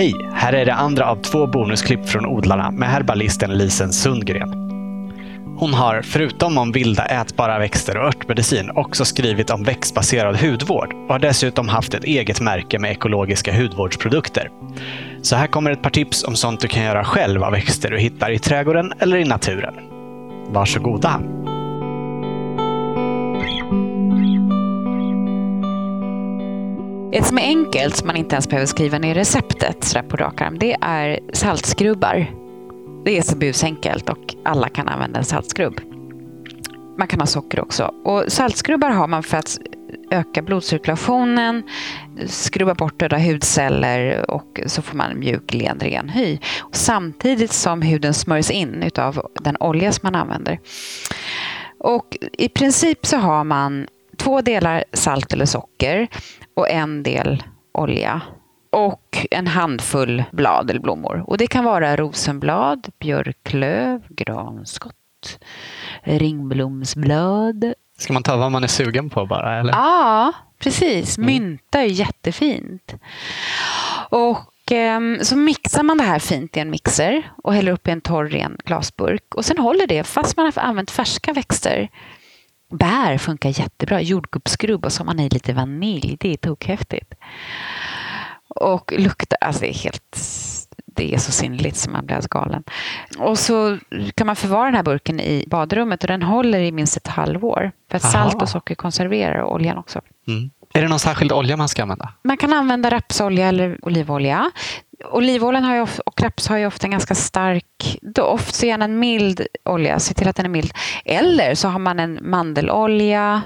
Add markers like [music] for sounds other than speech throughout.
Hej! Här är det andra av två bonusklipp från odlarna med herbalisten Lisen Sundgren. Hon har, förutom om vilda ätbara växter och örtmedicin, också skrivit om växtbaserad hudvård och har dessutom haft ett eget märke med ekologiska hudvårdsprodukter. Så här kommer ett par tips om sånt du kan göra själv av växter du hittar i trädgården eller i naturen. Varsågoda! Ett som är enkelt, som man inte ens behöver skriva ner receptet så på rak arm, det är saltskrubbar. Det är så busenkelt och alla kan använda en saltskrubb. Man kan ha socker också. Och saltskrubbar har man för att öka blodcirkulationen, skrubba bort döda hudceller och så får man mjuk, len, ren hy. Samtidigt som huden smörjs in av den olja som man använder. Och I princip så har man två delar salt eller socker och en del olja och en handfull blad eller blommor. Och Det kan vara rosenblad, björklöv, granskott, ringblomsblad. Ska man ta vad man är sugen på bara? Eller? Ja, precis. Mm. Mynta är jättefint. Och ehm, så mixar man det här fint i en mixer och häller upp i en torr ren glasburk. Och sen håller det fast man har använt färska växter Bär funkar jättebra. Jordgubbsskrubb och så har man i lite vanilj. Det är tokhäftigt. Och luktar, alltså det är helt det är så sinnligt som man blir alldeles galen. Och så kan man förvara den här burken i badrummet och den håller i minst ett halvår. För att Aha. salt och socker konserverar och oljan också. Mm. Är det någon särskild olja man ska använda? Man kan använda rapsolja eller olivolja olivoljan har ju, och raps har ju ofta en ganska stark doft, så gärna en mild olja. Se till att den är mild. Eller så har man en mandelolja,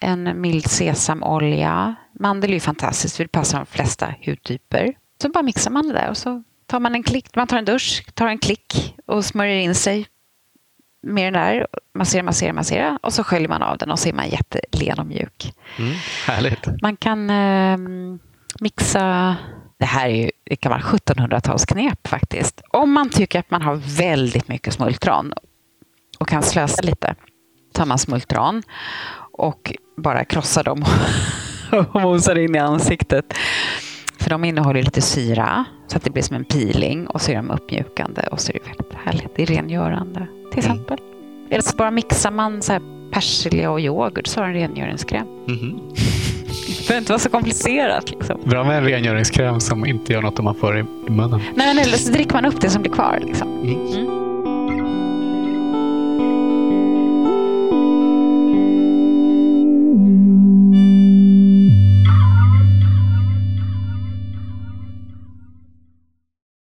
en mild sesamolja. Mandel är ju fantastiskt, för det passar de flesta hudtyper. Så bara mixar man det där och så tar man en klick, man tar en dusch, tar en klick och smörjer in sig med den där. Masserar, masserar, masserar och så sköljer man av den och så är man jättelen och mjuk. Mm, härligt. Man kan eh, mixa det här är ju, det kan vara 1700-talsknep faktiskt. Om man tycker att man har väldigt mycket smultron och kan slösa lite, tar man smultron och bara krossar dem [laughs] och mosar in i ansiktet. För de innehåller lite syra så att det blir som en peeling och så är de uppmjukande och så är det väldigt härligt. Det är rengörande till mm. exempel. Eller så bara mixar man så persilja och yoghurt så har en rengöringskräm. Mm. Det behöver inte vara så komplicerat. Liksom. Bra med en rengöringskräm som inte gör något om man får i munnen. Nej, men eller så dricker man upp det som blir kvar. Liksom. Mm. Mm.